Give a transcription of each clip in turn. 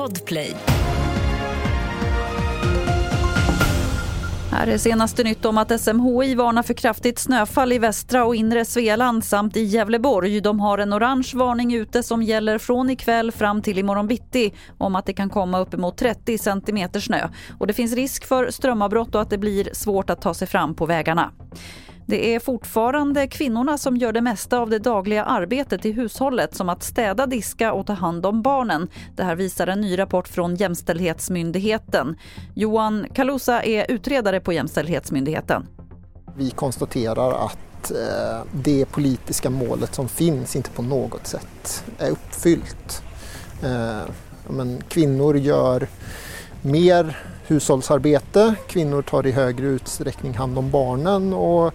Podplay. Här är senaste nytt om att SMHI varnar för kraftigt snöfall i västra och inre Svealand samt i Gävleborg. De har en orange varning ute som gäller från ikväll fram till imorgon bitti om att det kan komma uppemot 30 centimeter snö. Och det finns risk för strömavbrott och att det blir svårt att ta sig fram på vägarna. Det är fortfarande kvinnorna som gör det mesta av det dagliga arbetet i hushållet som att städa, diska och ta hand om barnen. Det här visar en ny rapport från Jämställdhetsmyndigheten. Johan Kalusa är utredare på Jämställdhetsmyndigheten. Vi konstaterar att eh, det politiska målet som finns inte på något sätt är uppfyllt. Eh, men kvinnor gör mer hushållsarbete, kvinnor tar i högre utsträckning hand om barnen och,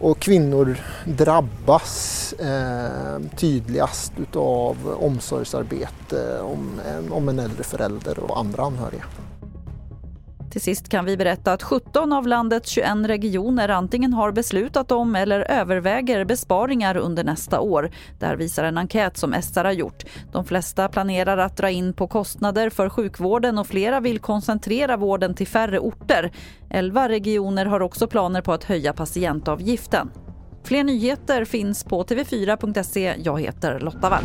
och kvinnor drabbas eh, tydligast utav omsorgsarbete om en, om en äldre förälder och andra anhöriga. Till sist kan vi berätta att 17 av landets 21 regioner antingen har beslutat om eller överväger besparingar under nästa år. Det här visar en enkät som SR har gjort. De flesta planerar att dra in på kostnader för sjukvården och flera vill koncentrera vården till färre orter. 11 regioner har också planer på att höja patientavgiften. Fler nyheter finns på tv4.se. Jag heter Lotta Wall.